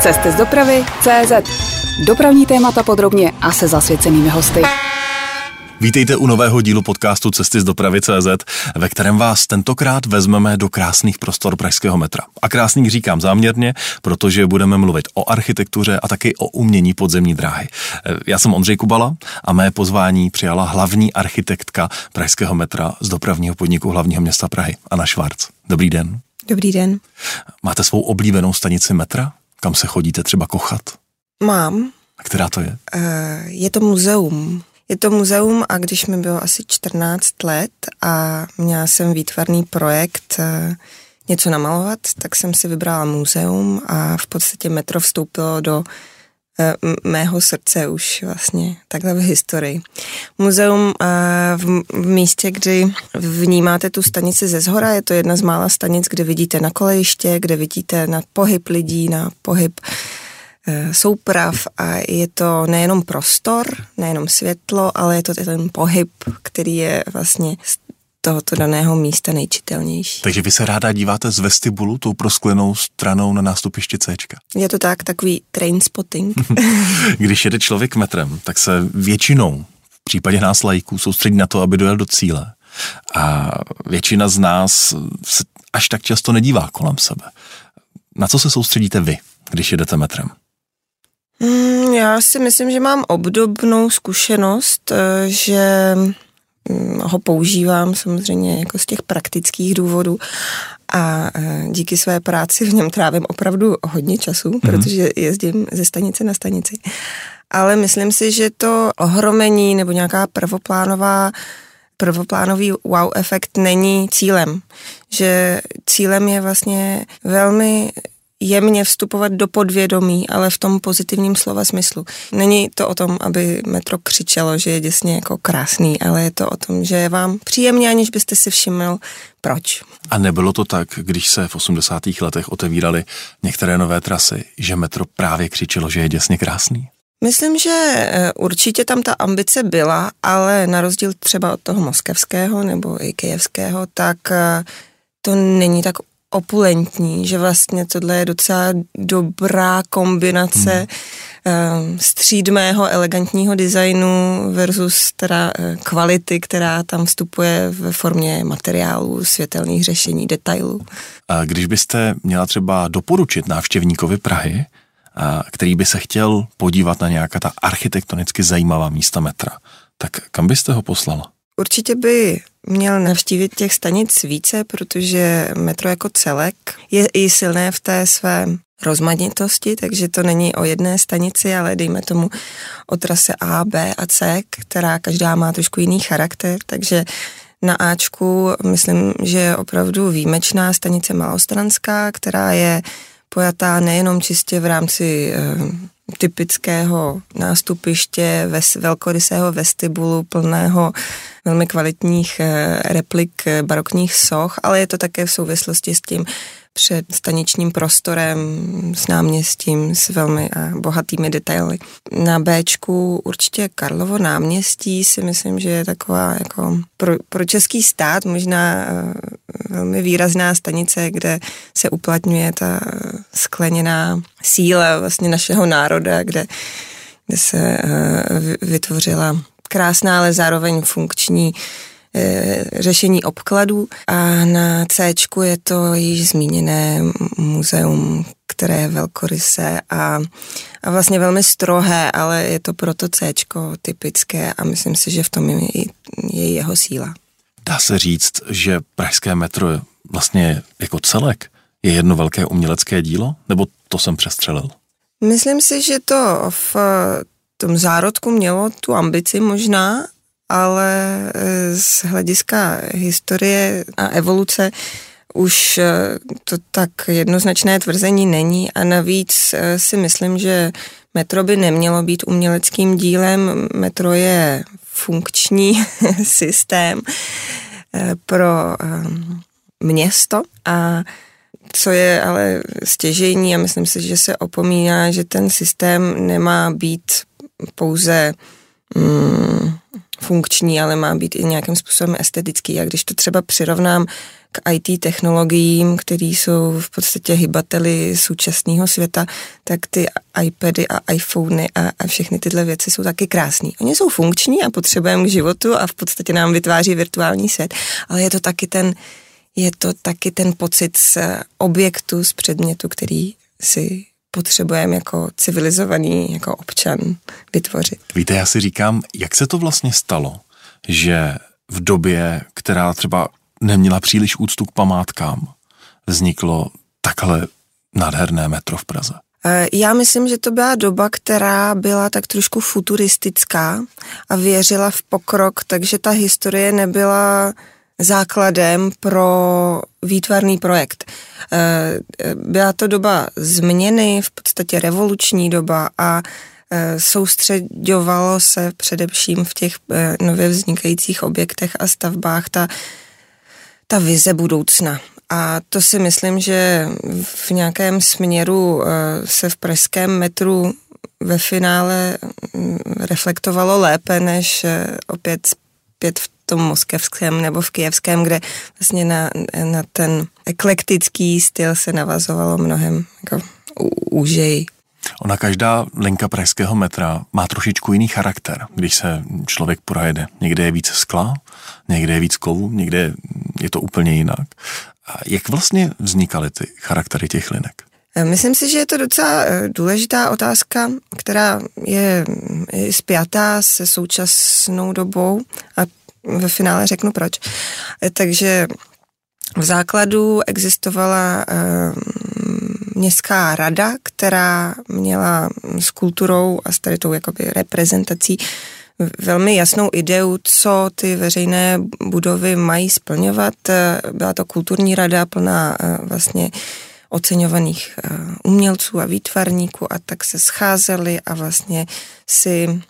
Cesty z dopravy CZ. Dopravní témata podrobně a se zasvěcenými hosty. Vítejte u nového dílu podcastu Cesty z dopravy CZ, ve kterém vás tentokrát vezmeme do krásných prostor pražského metra. A krásných říkám záměrně, protože budeme mluvit o architektuře a taky o umění podzemní dráhy. Já jsem Ondřej Kubala a mé pozvání přijala hlavní architektka pražského metra z dopravního podniku hlavního města Prahy, Anna Švarc. Dobrý den. Dobrý den. Máte svou oblíbenou stanici metra? Kam se chodíte třeba kochat? Mám. A která to je? Uh, je to muzeum. Je to muzeum a když mi bylo asi 14 let a měla jsem výtvarný projekt uh, něco namalovat, tak jsem si vybrala muzeum a v podstatě metro vstoupilo do mého srdce už vlastně takhle v historii. Muzeum v, v místě, kdy vnímáte tu stanici ze zhora, je to jedna z mála stanic, kde vidíte na kolejiště, kde vidíte na pohyb lidí, na pohyb Eh, souprav a je to nejenom prostor, nejenom světlo, ale je to ten pohyb, který je vlastně tohoto daného místa nejčitelnější. Takže vy se ráda díváte z vestibulu tou prosklenou stranou na nástupiště C. Je to tak, takový train spotting. Když jede člověk metrem, tak se většinou v případě nás lajků soustředí na to, aby dojel do cíle. A většina z nás se až tak často nedívá kolem sebe. Na co se soustředíte vy, když jedete metrem? Mm, já si myslím, že mám obdobnou zkušenost, eh, že ho používám samozřejmě jako z těch praktických důvodů a eh, díky své práci v něm trávím opravdu hodně času, mm-hmm. protože jezdím ze stanice na stanici. Ale myslím si, že to ohromení nebo nějaká prvoplánová prvoplánový wow efekt není cílem. Že cílem je vlastně velmi jemně vstupovat do podvědomí, ale v tom pozitivním slova smyslu. Není to o tom, aby metro křičelo, že je děsně jako krásný, ale je to o tom, že je vám příjemně, aniž byste si všiml, proč. A nebylo to tak, když se v 80. letech otevíraly některé nové trasy, že metro právě křičelo, že je děsně krásný? Myslím, že eh, určitě tam ta ambice byla, ale na rozdíl třeba od toho moskevského nebo i kijevského, tak eh, to není tak opulentní, že vlastně tohle je docela dobrá kombinace hmm. střídmého elegantního designu versus teda eh, kvality, která tam vstupuje ve formě materiálů, světelných řešení, detailů. A když byste měla třeba doporučit návštěvníkovi Prahy, který by se chtěl podívat na nějaká ta architektonicky zajímavá místa metra, tak kam byste ho poslala? Určitě by měl navštívit těch stanic více, protože metro jako celek je i silné v té své rozmanitosti, takže to není o jedné stanici, ale dejme tomu o trase A, B a C, která každá má trošku jiný charakter, takže na Ačku myslím, že je opravdu výjimečná stanice Malostranská, která je pojatá nejenom čistě v rámci eh, typického nástupiště, ves, velkorysého vestibulu plného velmi kvalitních eh, replik eh, barokních soch, ale je to také v souvislosti s tím před staničním prostorem, s náměstím, s velmi bohatými detaily. Na Bčku určitě Karlovo náměstí si myslím, že je taková jako pro, pro český stát možná eh, velmi výrazná stanice, kde se uplatňuje ta skleněná síla vlastně našeho národa, kde, kde se vytvořila krásná, ale zároveň funkční e, řešení obkladů a na C je to již zmíněné muzeum, které je velkoryse a, a vlastně velmi strohé, ale je to proto C typické a myslím si, že v tom je, je jeho síla. Dá se říct, že pražské metro je vlastně jako celek je jedno velké umělecké dílo, nebo to jsem přestřelil? Myslím si, že to v tom zárodku mělo tu ambici možná, ale e, z hlediska historie a evoluce už e, to tak jednoznačné tvrzení není a navíc e, si myslím, že metro by nemělo být uměleckým dílem. Metro je funkční systém pro město a co je ale stěžení a myslím si, že se opomíná, že ten systém nemá být pouze mm, funkční, ale má být i nějakým způsobem estetický. A když to třeba přirovnám k IT technologiím, které jsou v podstatě hybateli současného světa, tak ty iPady a iPhony a, a všechny tyhle věci jsou taky krásné. Oni jsou funkční a potřebujeme k životu a v podstatě nám vytváří virtuální svět, ale je to taky ten, je to taky ten pocit z objektu, z předmětu, který si potřebujeme jako civilizovaný, jako občan vytvořit. Víte, já si říkám, jak se to vlastně stalo, že v době, která třeba neměla příliš úctu k památkám, vzniklo takhle nádherné metro v Praze? E, já myslím, že to byla doba, která byla tak trošku futuristická a věřila v pokrok, takže ta historie nebyla základem pro výtvarný projekt. E, byla to doba změny, v podstatě revoluční doba a e, soustředovalo se především v těch nově vznikajících objektech a stavbách ta ta vize budoucna. A to si myslím, že v nějakém směru eh, se v pražském metru ve finále mm, reflektovalo lépe, než eh, opět zpět v tom moskevském nebo v kijevském, kde vlastně na, na ten eklektický styl se navazovalo mnohem jako úžej. Ona každá linka pražského metra má trošičku jiný charakter, když se člověk projede. Někde je víc skla, někde je víc kovů, někde je to úplně jinak. A jak vlastně vznikaly ty charaktery těch linek? Myslím si, že je to docela eh, důležitá otázka, která je spjatá se současnou dobou a ve finále řeknu proč. Takže v základu existovala eh, městská rada, která měla s kulturou a s tady tou jakoby reprezentací velmi jasnou ideu, co ty veřejné budovy mají splňovat. Byla to kulturní rada plná eh, vlastně oceňovaných eh, umělců a výtvarníků a tak se scházeli a vlastně si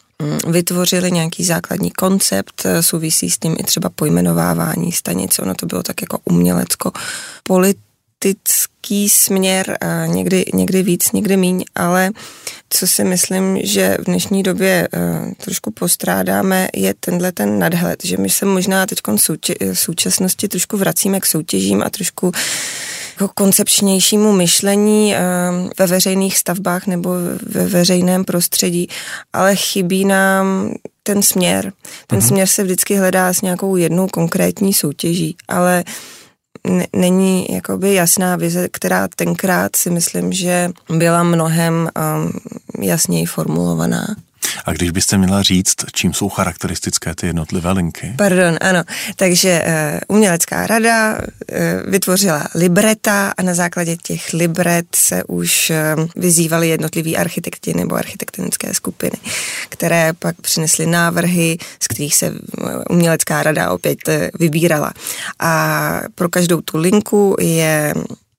vytvořili nějaký základní koncept, eh, souvisí s tím i třeba pojmenovávání stanice, ono to bylo tak jako umělecko politický směr, někdy, někdy víc, někdy míň, ale co si myslím, že v dnešní době uh, trošku postrádáme, je tenhle ten nadhled, že my se možná teď v současnosti trošku vracíme k soutěžím a trošku jako koncepčnějšímu myšlení uh, ve veřejných stavbách nebo ve veřejném prostředí, ale chybí nám ten směr. Ten uh-huh. směr se vždycky hledá s nějakou jednou konkrétní soutěží, ale není jakoby jasná vize, která tenkrát si myslím, že byla mnohem um, jasněji formulovaná. A když byste měla říct, čím jsou charakteristické ty jednotlivé linky? Pardon, ano. Takže uh, umělecká rada uh, vytvořila libreta a na základě těch libret se už uh, vyzývali jednotliví architekti nebo architektonické skupiny, které pak přinesly návrhy, z kterých se umělecká rada opět vybírala. A pro každou tu linku je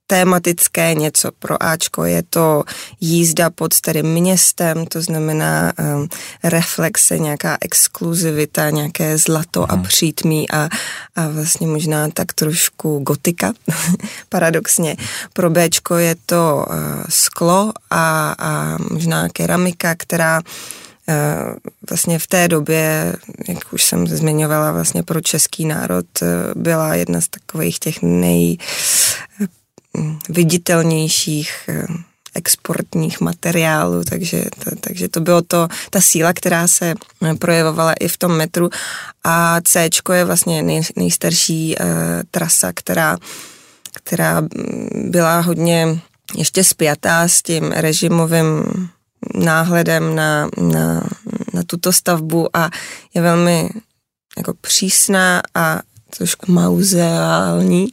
tématické něco. Pro Ačko je to jízda pod starým městem, to znamená um, reflexe, nějaká exkluzivita, nějaké zlato hmm. a mhm. přítmí a, a vlastně možná tak trošku gotika, paradoxně. Pro Bčko je to uh, sklo a, a možná keramika, která uh, vlastně v té době, jak už jsem zmiňovala, vlastně pro český národ uh, byla jedna z takových těch nej viditelnějších eh, exportních materiálů, takže, takže to bylo to, ta síla, která se eh, projevovala i v tom metru. A C je vlastně nej, nejstarší uh, trasa, která, která byla hodně ještě spjatá s tím režimovým náhledem na, na, na tuto stavbu a je velmi jako přísná a trošku mauzeální,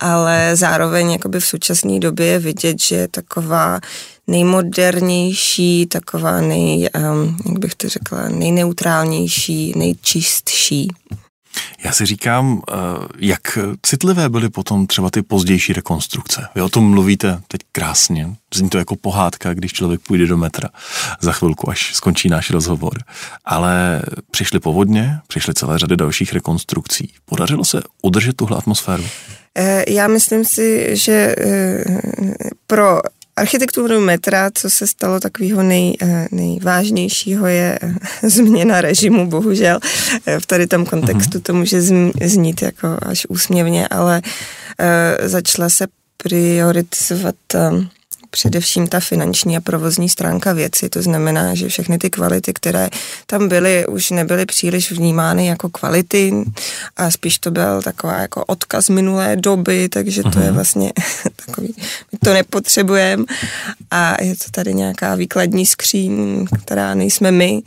ale zároveň jakoby v současné době je vidět, že je taková nejmodernější, taková nej, um, jak bych to řekla, nejneutrálnější, nejčistší. Já si říkám, eh, jak citlivé byly potom třeba ty pozdější rekonstrukce. Vy o tom mluvíte teď krásně. Zní to jako pohádka, když člověk půjde do metra za chvilku, až skončí náš rozhovor. Ale přišly povodně, přišly celé řady dalších rekonstrukcí. Podařilo se udržet tuhle atmosféru? Eh, já myslím si, že eh, pro architekturu metra, co se stalo takového nej, eh, nejvážnějšího, je eh, změna režimu, bohužel. V tady tom kontextu to může znít jako až úsměvně, ale začala se prioritizovat především ta finanční a provozní stránka věci. To znamená, že všechny ty kvality, které tam byly, už nebyly příliš vnímány jako kvality a spíš to byl taková jako odkaz minulé doby, takže to je mhm. vlastně takový, my to nepotřebujeme a je to tady nějaká výkladní skříň, která nejsme my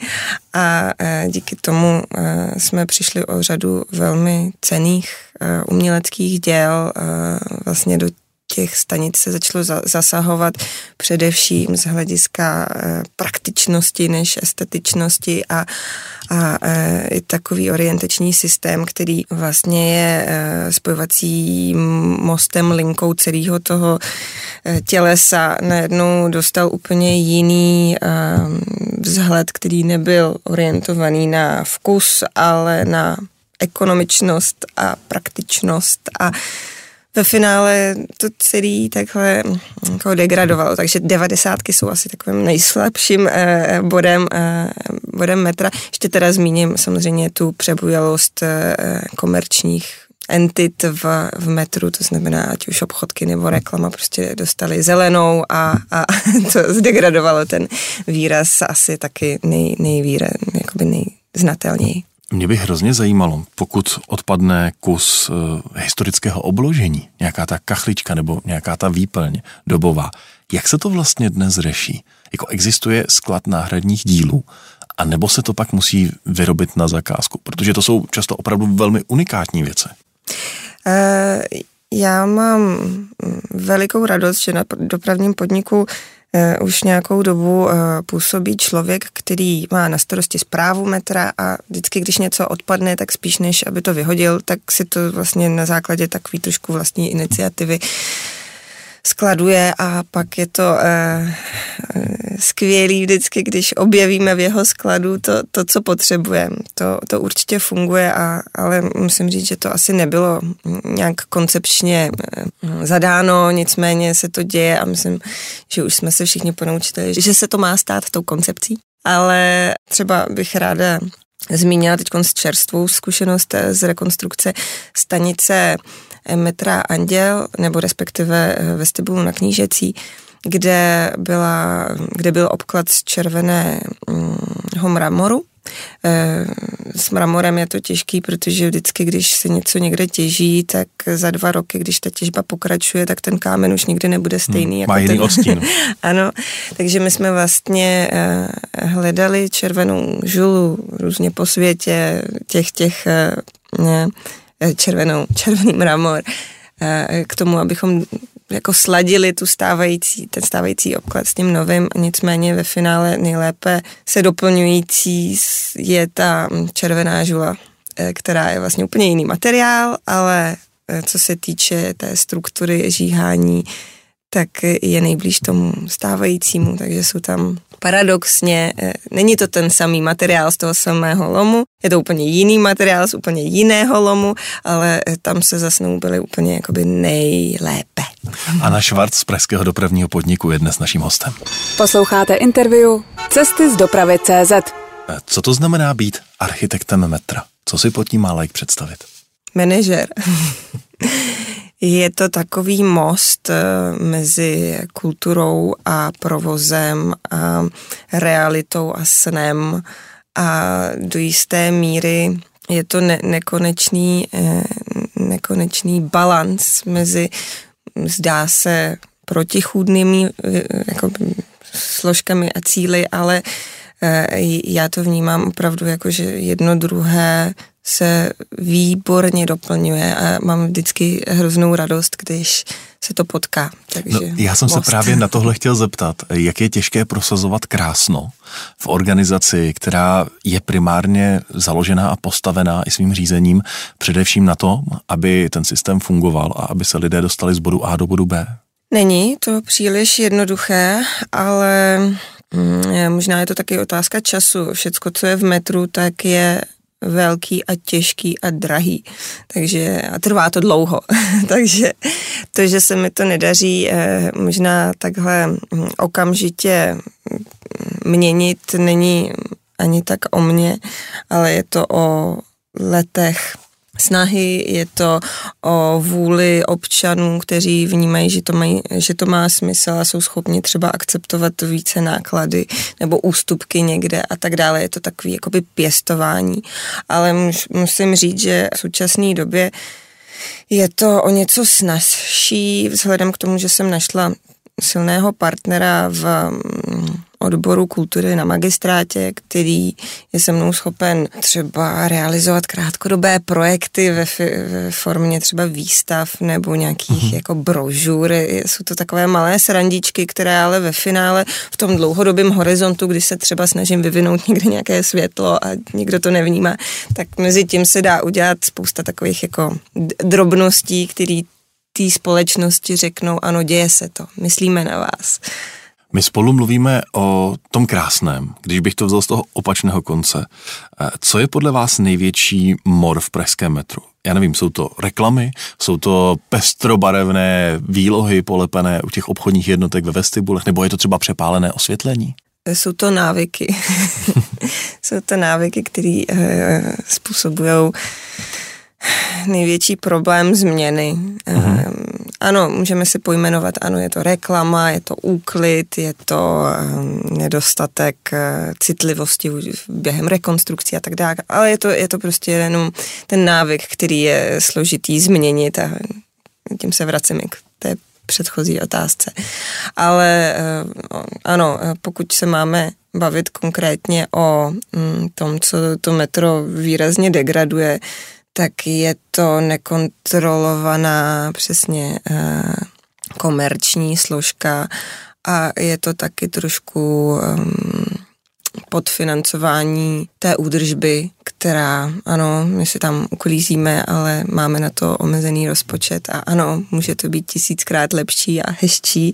a e, díky tomu e, jsme přišli o řadu velmi cených e, uměleckých děl vlastně do těch stanic se začalo zasahovat především z hlediska eh, praktičnosti než estetičnosti a, a i takový orientační systém, který vlastně je eh, spojovacím mostem, linkou celého toho tělesa, najednou dostal úplně jiný vzhled, který nebyl orientovaný na vkus, ale na ekonomičnost a praktičnost a ve finále to celý takhle jako degradovalo, takže devadesátky jsou asi takovým nejslabším eh, bodem, eh, bodem metra. Ještě teda zmíním samozřejmě tu přebujalost eh, komerčních entit v, v metru, to znamená, ať už obchodky nebo reklama prostě dostali zelenou a, a to zdegradovalo ten výraz asi taky nej, nejvíre, jakoby nejznatelněji. Mě by hrozně zajímalo, pokud odpadne kus uh, historického obložení, nějaká ta kachlička nebo nějaká ta výplň dobová, jak se to vlastně dnes řeší? Jako existuje sklad náhradních dílů, a nebo se to pak musí vyrobit na zakázku? Protože to jsou často opravdu velmi unikátní věci. Uh, já mám velikou radost, že na dopravním podniku už nějakou dobu eh, působí člověk, který má na starosti zprávu metra a vždycky, když něco odpadne, tak spíš než aby to vyhodil, tak si to vlastně na základě takový trošku vlastní iniciativy skladuje a pak je to eh, skvělý vždycky, když objevíme v jeho skladu to, to co potřebujeme. To, to určitě funguje, a, ale musím říct, že to asi nebylo nějak koncepčně eh, zadáno, nicméně se to děje a myslím, že už jsme se všichni ponaučili, že se to má stát tou koncepcí. Ale třeba bych ráda zmínila teď čerstvou zkušenost eh, z rekonstrukce stanice metra Anděl, nebo respektive eh, vestibulu na Knížecí, kde, byla, kde byl obklad z červeného mramoru. Eh, s mramorem je to těžký, protože vždycky, když se něco někde těží, tak za dva roky, když ta těžba pokračuje, tak ten kámen už nikdy nebude hmm, stejný. Hmm, jako má jiný ten... odstín. ano, takže my jsme vlastně eh, hledali červenou žulu různě po světě, těch, těch ne, červenou, červený mramor, k tomu, abychom jako sladili tu stávající, ten stávající obklad s tím novým, nicméně ve finále nejlépe se doplňující je ta červená žula, eh, která je vlastně úplně jiný materiál, ale eh, co se týče té struktury žíhání, tak je nejblíž tomu stávajícímu, takže jsou tam paradoxně, eh, není to ten samý materiál z toho samého lomu, je to úplně jiný materiál z úplně jiného lomu, ale tam se zasnoubili úplně jakoby nejlépe. Anna Švarc z Pražského dopravního podniku je dnes naším hostem. Posloucháte interview Cesty z dopravy CZ. Co to znamená být architektem metra? Co si pod tím má like představit? Manažer. Je to takový most eh, mezi kulturou a provozem a realitou a snem. A do jisté míry je to ne- nekonečný, eh, nekonečný balans mezi zdá se protichůdnými eh, jako složkami a cíly, ale já to vnímám opravdu jako, že jedno druhé se výborně doplňuje a mám vždycky hroznou radost, když se to potká. Takže no, já jsem most. se právě na tohle chtěl zeptat, jak je těžké prosazovat krásno v organizaci, která je primárně založená a postavená i svým řízením především na to, aby ten systém fungoval a aby se lidé dostali z bodu A do bodu B. Není to příliš jednoduché, ale mm, možná je to taky otázka času. Všecko, co je v metru, tak je velký a těžký a drahý. Takže a trvá to dlouho. Takže to, že se mi to nedaří eh, možná takhle hm, okamžitě hm, měnit, není ani tak o mně, ale je to o letech snahy, je to o vůli občanů, kteří vnímají, že to, mají, že to má smysl a jsou schopni třeba akceptovat více náklady nebo ústupky někde a tak dále. Je to takový jakoby pěstování. Ale musím říct, že v současné době je to o něco snazší vzhledem k tomu, že jsem našla silného partnera v odboru kultury na magistrátě, který je se mnou schopen třeba realizovat krátkodobé projekty ve, ve formě třeba výstav nebo nějakých mm-hmm. jako brožur. Jsou to takové malé srandičky, které ale ve finále v tom dlouhodobém horizontu, kdy se třeba snažím vyvinout někde nějaké světlo a nikdo to nevnímá, tak mezi tím se dá udělat spousta takových jako drobností, které té společnosti řeknou, ano, děje se to, myslíme na vás. My spolu mluvíme o tom krásném, když bych to vzal z toho opačného konce. Eh, co je podle vás největší mor v pražském metru? Já nevím, jsou to reklamy, jsou to pestrobarevné výlohy polepené u těch obchodních jednotek ve vestibulech, nebo je to třeba přepálené osvětlení? Jsou to návyky. jsou to návyky, které uh, způsobují největší problém změny. Uh-huh. Ano, můžeme si pojmenovat, ano, je to reklama, je to úklid, je to um, nedostatek uh, citlivosti během rekonstrukcí a tak dále, ale je to, je to prostě jenom ten návyk, který je složitý změnit a tím se vracím k té předchozí otázce. Ale uh, ano, pokud se máme bavit konkrétně o um, tom, co to metro výrazně degraduje, tak je to nekontrolovaná přesně uh, komerční složka a je to taky trošku um, podfinancování té údržby, která, ano, my si tam uklízíme, ale máme na to omezený rozpočet a ano, může to být tisíckrát lepší a hezčí,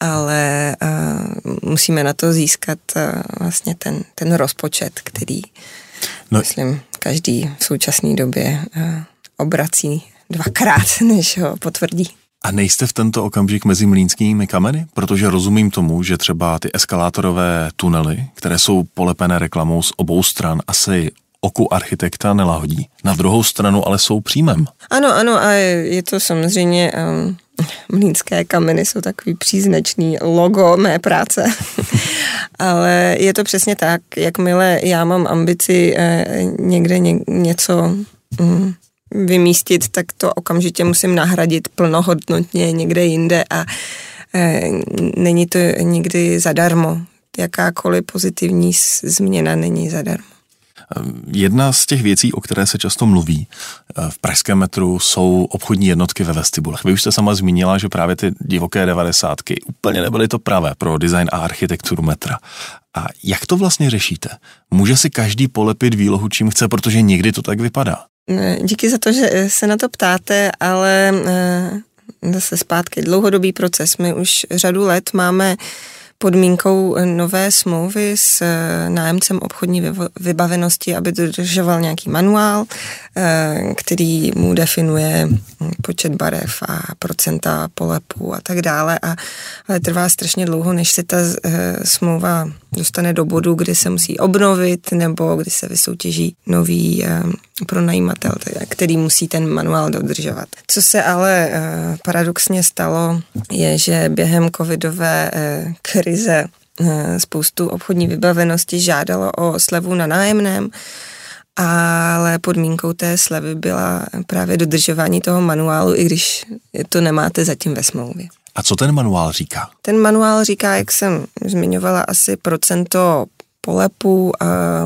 ale uh, musíme na to získat uh, vlastně ten, ten rozpočet, který No. Myslím, každý v současné době uh, obrací dvakrát, než ho potvrdí. A nejste v tento okamžik mezi mlínskými kameny? Protože rozumím tomu, že třeba ty eskalátorové tunely, které jsou polepené reklamou z obou stran, asi oku architekta nelahodí. Na druhou stranu ale jsou příjmem. Ano, ano, a je to samozřejmě um, mlínské kameny jsou takový příznačný logo mé práce. Ale je to přesně tak, jakmile já mám ambici eh, někde ně, něco mm, vymístit, tak to okamžitě musím nahradit plnohodnotně někde jinde a eh, není to nikdy zadarmo. Jakákoliv pozitivní změna není zadarmo. Jedna z těch věcí, o které se často mluví eh, v pražském metru, jsou obchodní jednotky ve vestibulech. Vy už jste sama zmínila, že právě ty divoké devadesátky úplně nebyly to pravé pro design a architekturu metra. A jak to vlastně řešíte? Může si každý polepit výlohu, čím chce, protože někdy to tak vypadá. Díky za to, že se na to ptáte, ale eh, zase zpátky dlouhodobý proces. My už řadu let máme podmínkou nové smlouvy s eh, nájemcem obchodní vybavenosti, aby dodržoval nějaký manuál, který mu definuje počet barev a procenta polepů a tak dále. A, ale trvá strašně dlouho, než se ta eh, smlouva dostane do bodu, kdy se musí obnovit nebo kdy se vysoutěží nový pronajímatel, který musí ten manuál dodržovat. Co se ale paradoxně stalo, je, že během covidové krize eh, spoustu obchodní vybavenosti žádalo o slevu na nájemném, ale podmínkou té slevy byla právě dodržování toho manuálu, i když to nemáte zatím ve smlouvě. A co ten manuál říká? Ten manuál říká, jak jsem zmiňovala, asi procento polepu.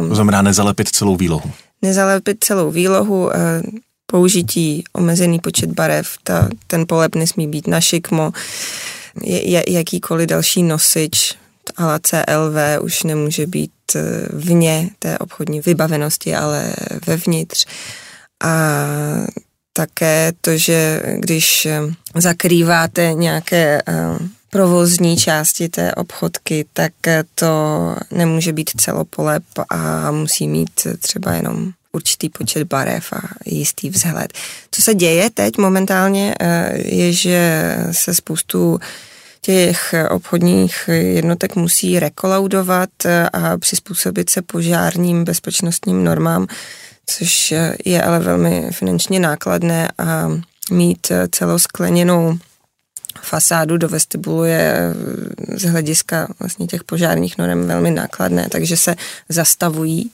To znamená nezalepit celou výlohu. Nezalepit celou výlohu, použití omezený počet barev, ta, ten polep nesmí být na šikmo, jakýkoliv další nosič ale CLV už nemůže být eh, vně té obchodní vybavenosti, ale vevnitř. A také to, že když eh, zakrýváte nějaké eh, provozní části té obchodky, tak to nemůže být celopolep a musí mít třeba jenom určitý počet barev a jistý vzhled. Co se děje teď momentálně, je, že se spoustu těch obchodních jednotek musí rekolaudovat a přizpůsobit se požárním bezpečnostním normám, což je ale velmi finančně nákladné a mít celoskleněnou fasádu do vestibulu je z hlediska vlastně těch požárních norm velmi nákladné, takže se zastavují.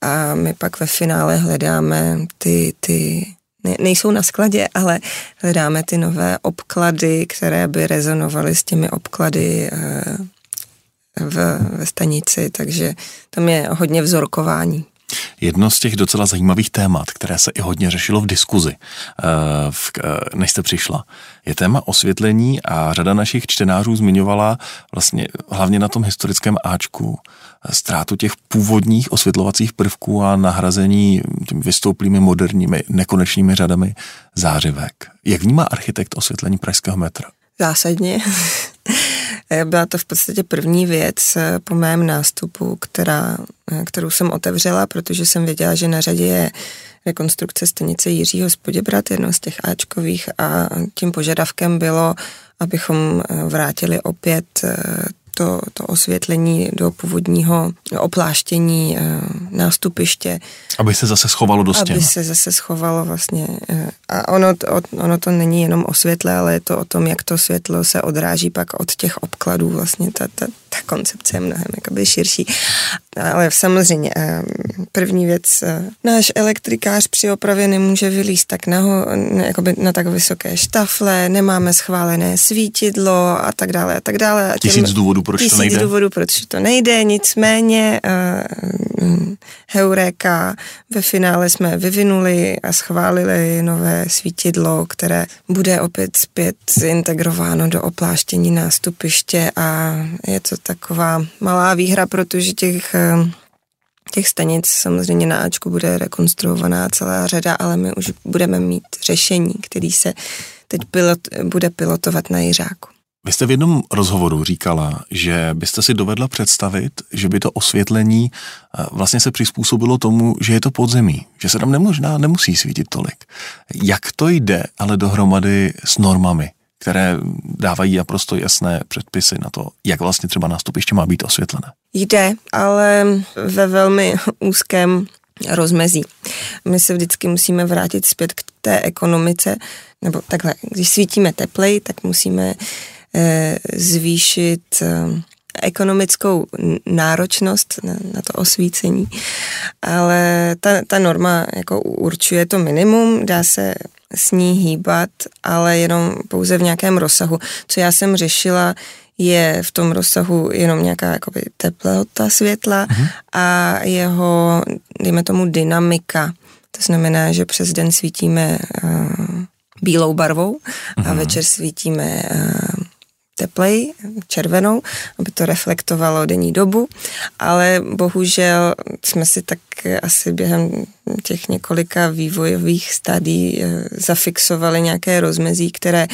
A my pak ve finále hledáme ty, ty nejsou na skladě, ale hledáme ty nové obklady, které by rezonovaly s těmi obklady eh, v, ve stanici, takže tam je hodně vzorkování. Jedno z těch docela zajímavých témat, které se i hodně řešilo v diskuzi, eh, eh, než jste přišla, je téma osvětlení a řada našich čtenářů zmiňovala vlastně hlavně na tom historickém Ačku ztrátu těch původních osvětlovacích prvků a nahrazení těmi vystouplými moderními nekonečnými řadami zářivek. Jak vnímá architekt osvětlení pražského metra? Zásadně. Byla to v podstatě první věc eh, po mém nástupu, která, eh, kterou jsem otevřela, protože jsem věděla, že na řadě je rekonstrukce stanice Jiřího Spoděbrat, jedno z těch Ačkových a tím požadavkem bylo, abychom eh, vrátili opět to, to osvětlení do původního opláštění e, nástupiště. Aby se zase schovalo do stěn. Aby se zase schovalo vlastně. E, a ono, to, ono to není jenom o světle, ale je to o tom, jak to světlo se odráží pak od těch obkladů. Vlastně ta, ta, ta koncepce je mnohem jakoby širší. Ale samozřejmě eh, první věc, eh, náš elektrikář při opravě nemůže vylíst tak naho, jakoby na tak vysoké štafle, nemáme schválené svítidlo a tak dále a tak dále. A těm, tisíc důvodů, proč tisíc to nejde. důvodů, proč to nejde, nicméně uh, Heureka, ve finále jsme vyvinuli a schválili nové svítidlo, které bude opět zpět integrováno do opláštění nástupiště a je to taková malá výhra, protože těch eh, těch stanic samozřejmě na Ačku bude rekonstruovaná celá řada, ale my už budeme mít řešení, který se teď pilot, bude pilotovat na Jiřáku. Vy jste v jednom rozhovoru říkala, že byste si dovedla představit, že by to osvětlení eh, vlastně se přizpůsobilo tomu, že je to podzemí, že se tam nemožná nemusí svítit tolik. Jak to jde ale dohromady s normami? Které dávají naprosto jasné předpisy na to, jak vlastně třeba nástupiště má být osvětlené. Jde, ale ve velmi úzkém rozmezí. My se vždycky musíme vrátit zpět k té ekonomice, nebo takhle, když svítíme teplej, tak musíme eh, zvýšit eh, ekonomickou náročnost na, na to osvícení, ale ta, ta norma jako určuje to minimum, dá se s ní hýbat, ale jenom pouze v nějakém rozsahu. Co já jsem řešila, je v tom rozsahu jenom nějaká jakoby teplota světla uh-huh. a jeho, dejme tomu, dynamika. To znamená, že přes den svítíme uh, bílou barvou uh-huh. a mhm. večer svítíme uh, teplej, červenou, aby to reflektovalo denní dobu, ale bohužel jsme si tak asi během těch několika vývojových stadí eh, zafixovali nějaké rozmezí, které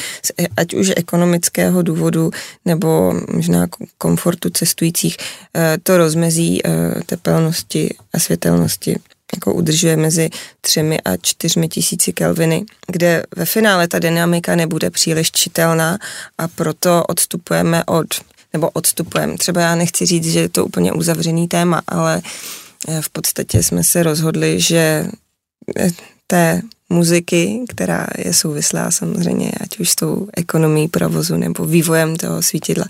ať už ekonomického důvodu nebo možná komfortu cestujících eh, to rozmezí eh, tepelnosti a světelnosti jako udržuje mezi třemi a čtyřmi tisíci kelviny, kde ve finále ta dynamika nebude příliš čitelná a proto odstupujeme od, nebo odstupujeme, třeba já nechci říct, že je to úplně uzavřený téma, ale eh, v podstatě jsme se rozhodli, že eh, té muziky, která je souvislá samozřejmě, ať už s tou ekonomií provozu nebo vývojem toho svítidla,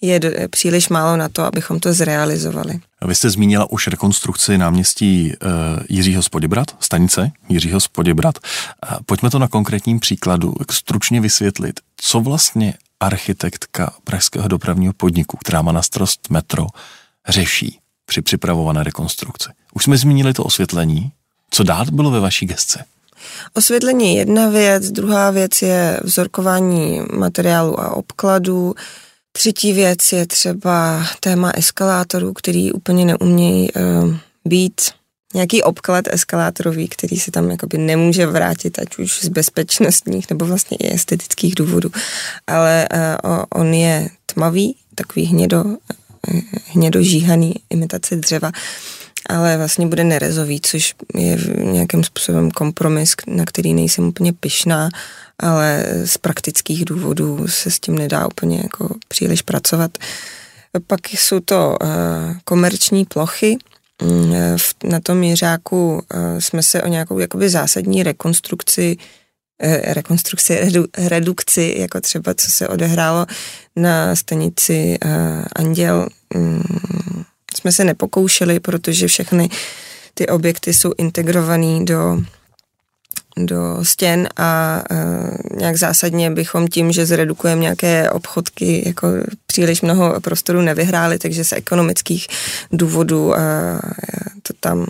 je příliš málo na to, abychom to zrealizovali. Vy jste zmínila už rekonstrukci náměstí uh, Jiřího Spoděbrat, stanice Jiřího Spoděbrat. Pojďme to na konkrétním příkladu stručně vysvětlit, co vlastně architektka Pražského dopravního podniku, která má na starost metro, řeší při připravované rekonstrukci. Už jsme zmínili to osvětlení. Co dát bylo ve vaší gesci? Osvětlení je jedna věc, druhá věc je vzorkování materiálu a obkladů, třetí věc je třeba téma eskalátorů, který úplně neumějí uh, být nějaký obklad eskalátorový, který se tam jakoby nemůže vrátit, ať už z bezpečnostních nebo vlastně i estetických důvodů. Ale uh, on je tmavý, takový hnědo, hnědožíhaný imitace dřeva ale vlastně bude nerezový, což je nějakým způsobem kompromis, na který nejsem úplně pyšná, ale z praktických důvodů se s tím nedá úplně jako příliš pracovat. Pak jsou to uh, komerční plochy. Mm, na tom měřáku uh, jsme se o nějakou jakoby zásadní rekonstrukci rekonstrukci, redu, redukci, jako třeba co se odehrálo na stanici Anděl, um, jsme se nepokoušeli, protože všechny ty objekty jsou integrovaný do do stěn a uh, nějak zásadně bychom tím, že zredukujeme nějaké obchodky, jako příliš mnoho prostoru nevyhráli, takže z ekonomických důvodů uh, to tam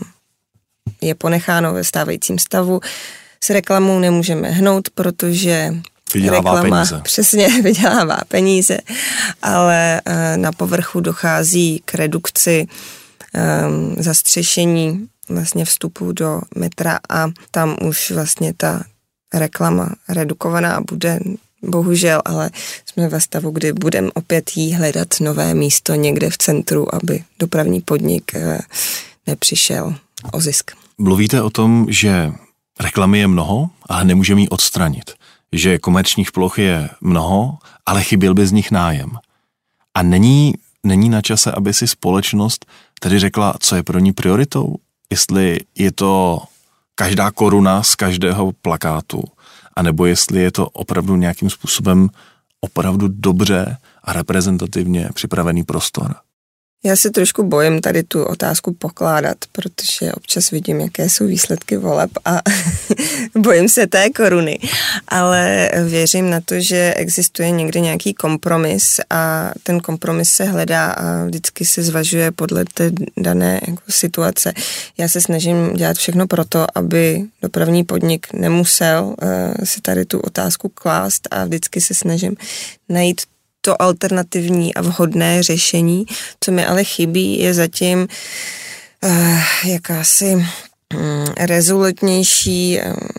je ponecháno ve stávajícím stavu. S reklamou nemůžeme hnout, protože vydělává reklama peníze. přesně vydělává peníze, ale uh, na povrchu dochází k redukci um, zastřešení vlastně vstupu do metra a tam už vlastně ta reklama redukovaná bude bohužel, ale jsme ve stavu, kdy budeme opět jí hledat nové místo někde v centru, aby dopravní podnik eh, nepřišel o zisk. Mluvíte o tom, že reklamy je mnoho, ale nemůžeme ji odstranit. Že komerčních ploch je mnoho, ale chyběl by z nich nájem. A není, není na čase, aby si společnost tedy řekla, co je pro ní prioritou? jestli je to každá koruna z každého plakátu, anebo jestli je to opravdu nějakým způsobem opravdu dobře a reprezentativně připravený prostor. Já se trošku bojím tady tu otázku pokládat, protože občas vidím, jaké jsou výsledky voleb a bojím se té koruny. Ale věřím na to, že existuje někde nějaký kompromis a ten kompromis se hledá a vždycky se zvažuje podle té dané jako situace. Já se snažím dělat všechno pro to, aby dopravní podnik nemusel uh, si tady tu otázku klást a vždycky se snažím najít to alternativní a vhodné řešení. Co mi ale chybí, je zatím uh, jakási um, rezolutnější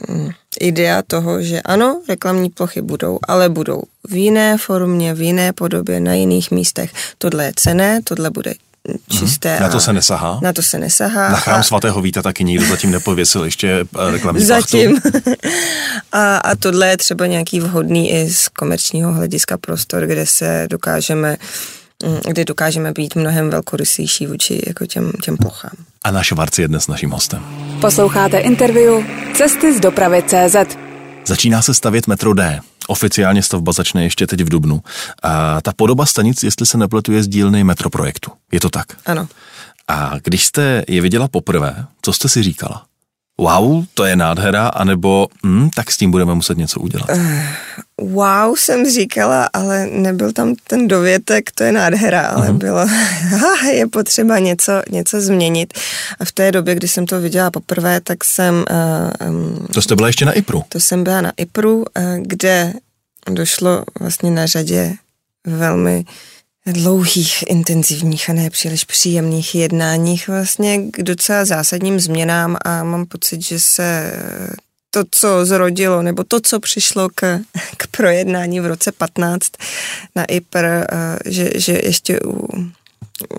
um, idea toho, že ano, reklamní plochy budou, ale budou v jiné formě, v jiné podobě, na jiných místech. Tohle je cené, tohle bude čisté. Na to se nesahá? Na to se nesahá. Na chrám a... svatého Víta taky nikdo zatím nepověsil ještě eh, reklamní Zatím. a, a tohle je třeba nějaký vhodný i z komerčního hlediska prostor, kde se dokážeme mm, kde dokážeme být mnohem velkorysější vůči jako těm, těm plochám. A náš Švarci je dnes naším hostem. Posloucháte interview Cesty z dopravy CZ. Začíná se stavět metro D. Oficiálně stavba začne ještě teď v Dubnu. A ta podoba stanic, jestli se nepletuje z dílny metroprojektu. Je to tak? Ano. A když jste je viděla poprvé, co jste si říkala? Wow, to je nádhera, anebo hm, tak s tím budeme muset něco udělat? Uh, wow, jsem říkala, ale nebyl tam ten dovětek, to je nádhera, ale uh-huh. bylo, je potřeba něco, něco změnit. A v té době, kdy jsem to viděla poprvé, tak jsem... Uh, um, to jste byla ještě na IPRu? To jsem byla na IPRu, uh, kde došlo vlastně na řadě velmi dlouhých, intenzivních a ne příliš příjemných jednáních. Vlastně k docela zásadním změnám a mám pocit, že se to, co zrodilo, nebo to, co přišlo k, k projednání v roce 15 na IPR, eh, že, že ještě u,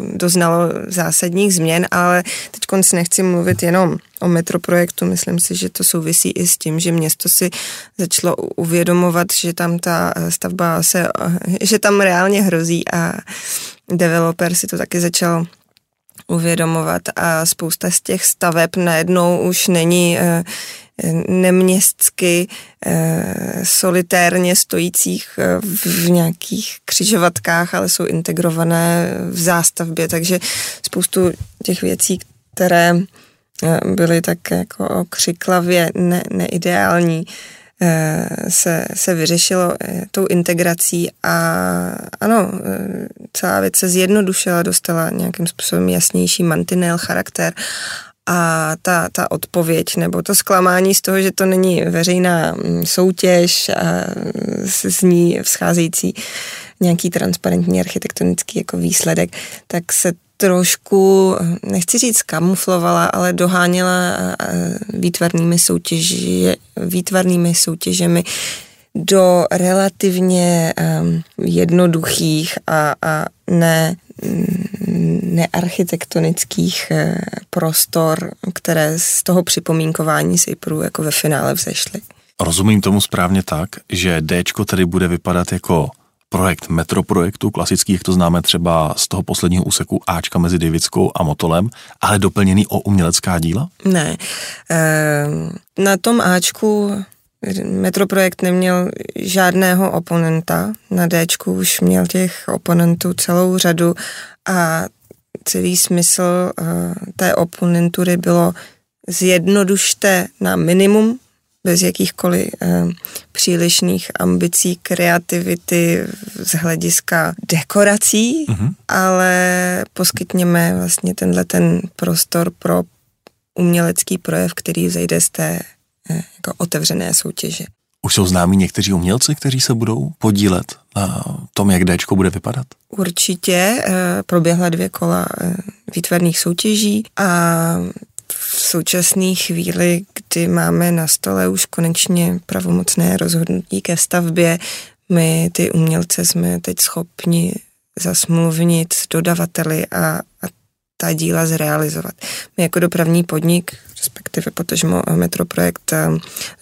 doznalo zásadních změn, ale teď konc nechci mluvit jenom o metroprojektu, myslím si, že to souvisí i s tím, že město si začalo uvědomovat, že tam ta stavba se, že tam reálně hrozí a developer si to taky začal uvědomovat. A spousta z těch staveb najednou už není uh, neměstsky eh, solitérně stojících eh, v nějakých křižovatkách, ale jsou integrované v zástavbě, takže spoustu těch věcí, které eh, byly tak jako křiklavě ne, neideální, se, se vyřešilo tou integrací. A ano, celá věc se zjednodušila, dostala nějakým způsobem jasnější mantinel, charakter a ta, ta odpověď nebo to zklamání z toho, že to není veřejná mm, soutěž a z ní vzcházející nějaký transparentní architektonický jako výsledek, tak se trošku, nechci říct kamuflovala, ale doháněla výtvarnými, soutěži, výtvarnými soutěžemi do relativně um, jednoduchých a, a ne nearchitektonických eh, prostor, které z toho připomínkování Sejpru jako ve finále vzešly. Rozumím tomu správně tak, že D tedy bude vypadat jako projekt metroprojektu, klasický, jak to známe třeba z toho posledního úseku Ačka mezi Divickou a Motolem, ale doplněný o umělecká díla? Ne. Ehm, na tom Ačku metroprojekt neměl žádného oponenta, na Dčku už měl těch oponentů celou řadu a celý smysl eh, té oponentury bylo zjednodušte na minimum bez jakýchkoliv eh, přílišných ambicí, kreativity z hlediska dekorací, mm-hmm. ale poskytněme vlastně tenhle ten prostor pro umělecký projev, který zejde z té jako otevřené soutěže. Už jsou známí někteří umělci, kteří se budou podílet na tom, jak Dčko bude vypadat? Určitě. Eh, proběhla dvě kola eh, výtvarných soutěží a v současné chvíli, kdy máme na stole už konečně pravomocné rozhodnutí ke stavbě, my ty umělce jsme teď schopni zasmluvnit s dodavateli a, a ta díla zrealizovat. My jako dopravní podnik, respektive potažmo Metroprojekt, eh,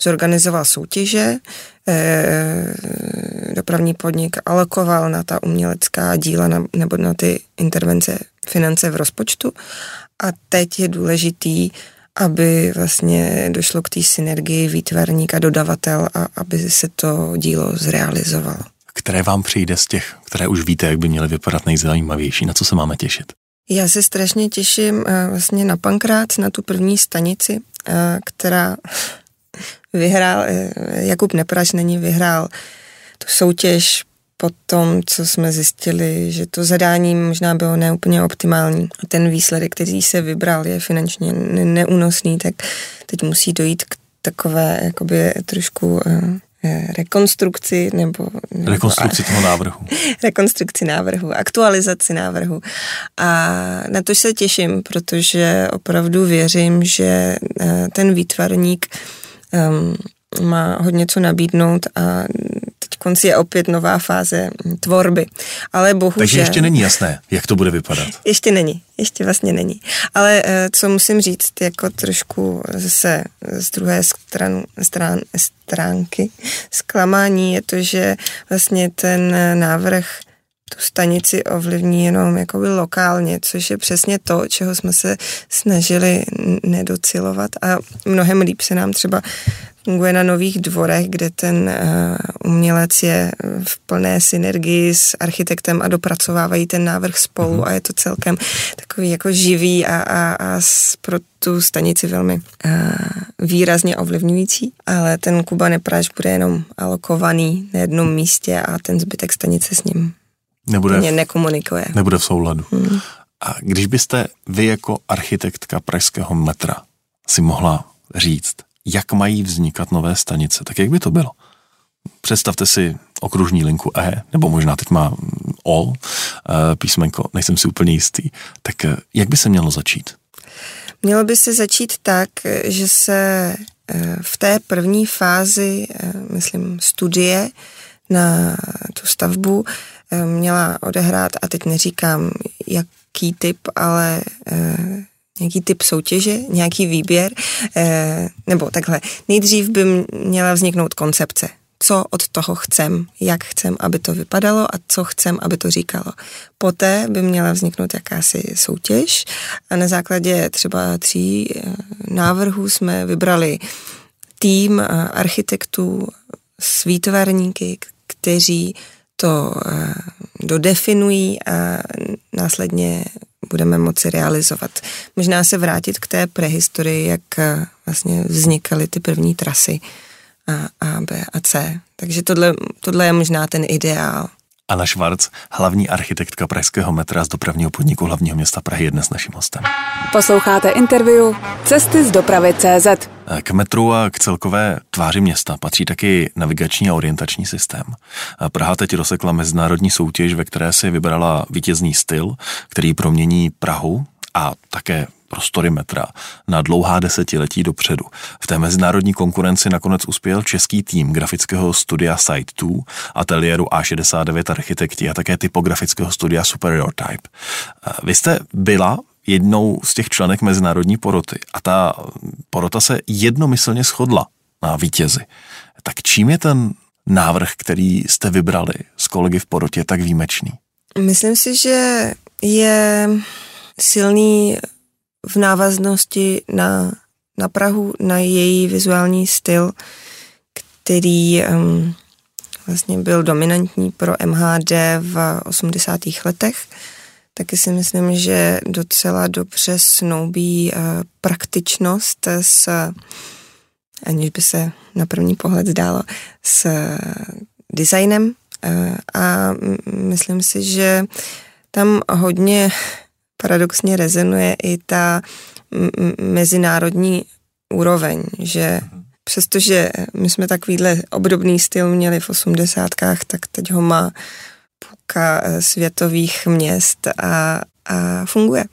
zorganizoval soutěže, eh, dopravní podnik alokoval na ta umělecká díla nebo na ty intervence finance v rozpočtu a teď je důležitý, aby vlastně došlo k té synergii výtvarník a dodavatel a aby se to dílo zrealizovalo. Které vám přijde z těch, které už víte, jak by měly vypadat nejzajímavější? Na co se máme těšit? Já se strašně těším eh, vlastně na Pankrát, na tu první stanici, eh, která vyhrál, eh, Jakub Neprač není vyhrál tu soutěž po tom, co jsme zjistili, že to zadání možná bylo neúplně optimální. A ten výsledek, který se vybral, je finančně neúnosný, tak teď musí dojít k takové jakoby trošku rekonstrukci nebo... nebo rekonstrukci toho návrhu. rekonstrukci návrhu, aktualizaci návrhu. A na to se těším, protože opravdu věřím, že eh, ten výtvarník um, má hodně co nabídnout a konci je opět nová fáze tvorby. Ale bohužel... Takže ještě není jasné, jak to bude vypadat. Ještě není, ještě vlastně není. Ale eh, co musím říct, jako trošku zase z druhé stran, stran, stránky zklamání je to, že vlastně ten návrh tu stanici ovlivní jenom jakoby lokálně, což je přesně to, čeho jsme se snažili nedocilovat a mnohem líp se nám třeba funguje na nových dvorech, kde ten uh, umělec je v plné synergii s architektem a dopracovávají ten návrh spolu mm-hmm. a je to celkem takový jako živý a, a, a pro tu stanici velmi uh, výrazně ovlivňující, ale ten Kuba Nepráž bude jenom alokovaný na jednom místě a ten zbytek stanice s ním nebude, nekomunikuje. Nebude v souladu. Hmm. A když byste vy jako architektka pražského metra si mohla říct, jak mají vznikat nové stanice, tak jak by to bylo? Představte si okružní linku E, nebo možná teď má O eh, písmenko, nejsem si úplně jistý. Tak eh, jak by se mělo začít? Mělo by se začít tak, že se eh, v té první fázi, myslím, studie na tu stavbu měla odehrát, a teď neříkám, jaký typ, ale nějaký typ soutěže, nějaký výběr, eh, nebo takhle. Nejdřív by měla vzniknout koncepce. Co od toho chcem, jak chcem, aby to vypadalo a co chcem, aby to říkalo. Poté by měla vzniknout jakási soutěž a na základě třeba tří eh, návrhů jsme vybrali tým eh, architektů s výtvarníky, kteří to dodefinují a následně budeme moci realizovat. Možná se vrátit k té prehistorii, jak eh, vlastně vznikaly ty první trasy A, A, B a C. Takže tohle, tohle je možná ten ideál. Anna Švarc, hlavní architektka pražského metra z dopravního podniku hlavního města Prahy, je dnes naším hostem. Posloucháte interview Cesty z dopravy CZ. K metru a k celkové tváři města patří taky navigační a orientační systém. Praha teď rozsekla mezinárodní soutěž, ve které si vybrala vítězný styl, který promění Prahu a také prostory metra na dlouhá desetiletí dopředu. V té mezinárodní konkurenci nakonec uspěl český tým grafického studia Site 2, ateliéru A69 architekti a také typografického studia Superior Type. Vy jste byla jednou z těch členek mezinárodní poroty a ta porota se jednomyslně shodla na vítězi. Tak čím je ten návrh, který jste vybrali s kolegy v porotě, tak výjimečný? Myslím si, že je silný v návaznosti na, na Prahu, na její vizuální styl, který um, vlastně byl dominantní pro MHD v 80. letech. Taky si myslím, že docela dobře snoubí uh, praktičnost s, aniž by se na první pohled zdálo, s designem. Uh, a myslím si, že tam hodně paradoxně rezonuje i ta mezinárodní úroveň, že přestože my jsme takovýhle obdobný styl měli v osmdesátkách, tak teď ho má půlka eh, světových měst a, a funguje.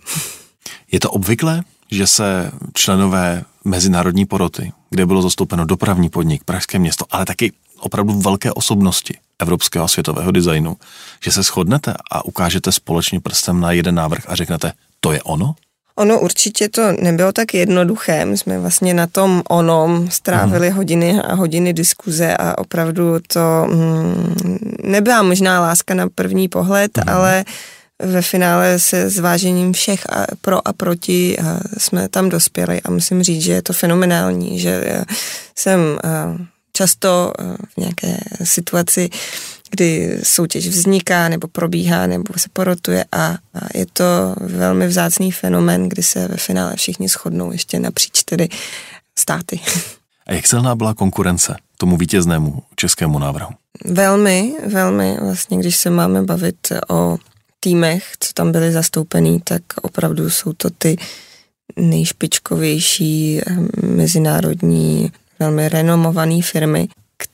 Je to obvyklé, že se členové mezinárodní poroty, kde bylo zastoupeno dopravní podnik, Pražské město, ale taky opravdu velké osobnosti evropského a světového designu, že se shodnete a ukážete společně prstem na jeden návrh a řeknete, to je ono? Ono určitě to nebylo tak jednoduché. My jsme vlastně na tom onom strávili hmm. hodiny a hodiny diskuze a opravdu to mm, nebyla možná láska na první pohled, hmm. ale ve finále se zvážením všech a pro a proti a jsme tam dospěli a musím říct, že je to fenomenální, že jsem často v nějaké situaci kdy soutěž vzniká nebo probíhá nebo se porotuje a, a je to velmi vzácný fenomen, kdy se ve finále všichni shodnou ještě napříč tedy státy. A jak silná byla konkurence tomu vítěznému českému návrhu? Velmi, velmi. Vlastně, když se máme bavit o týmech, co tam byly zastoupený, tak opravdu jsou to ty nejšpičkovější eh, mezinárodní, velmi renomované firmy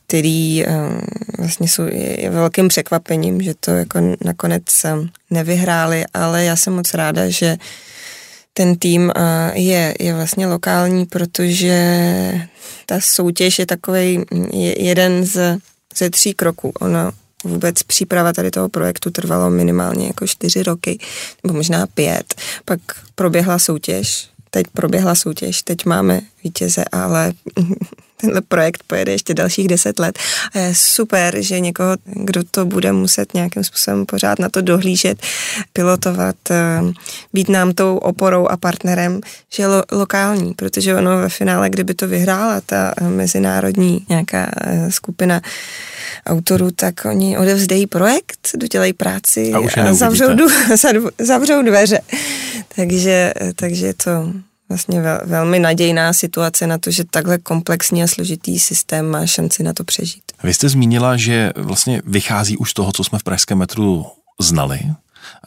který eh, vlastně jsou je velkým překvapením, že to jako nakonec eh, nevyhráli, ale já jsem moc ráda, že ten tým eh, je, je vlastně lokální, protože ta soutěž je takový jeden z, ze tří kroků. Ona vůbec příprava tady toho projektu trvalo minimálně jako čtyři roky, nebo možná pět. Pak proběhla soutěž, teď proběhla soutěž, teď máme vítěze, ale tenhle projekt pojede ještě dalších deset let. A je super, že někoho, kdo to bude muset nějakým způsobem pořád na to dohlížet, pilotovat, eh, být nám tou oporou a partnerem, že je lo, lokální, protože ono ve finále, kdyby to vyhrála ta mezinárodní nějaká eh, skupina autorů, tak oni odevzdejí projekt, dodělají práci a, a zavřou, zavřou dveře. Takže, eh, takže je to vlastně vel, velmi nadějná situace na to, že takhle komplexní a složitý systém má šanci na to přežít. Vy jste zmínila, že vlastně vychází už z toho, co jsme v pražském metru znali.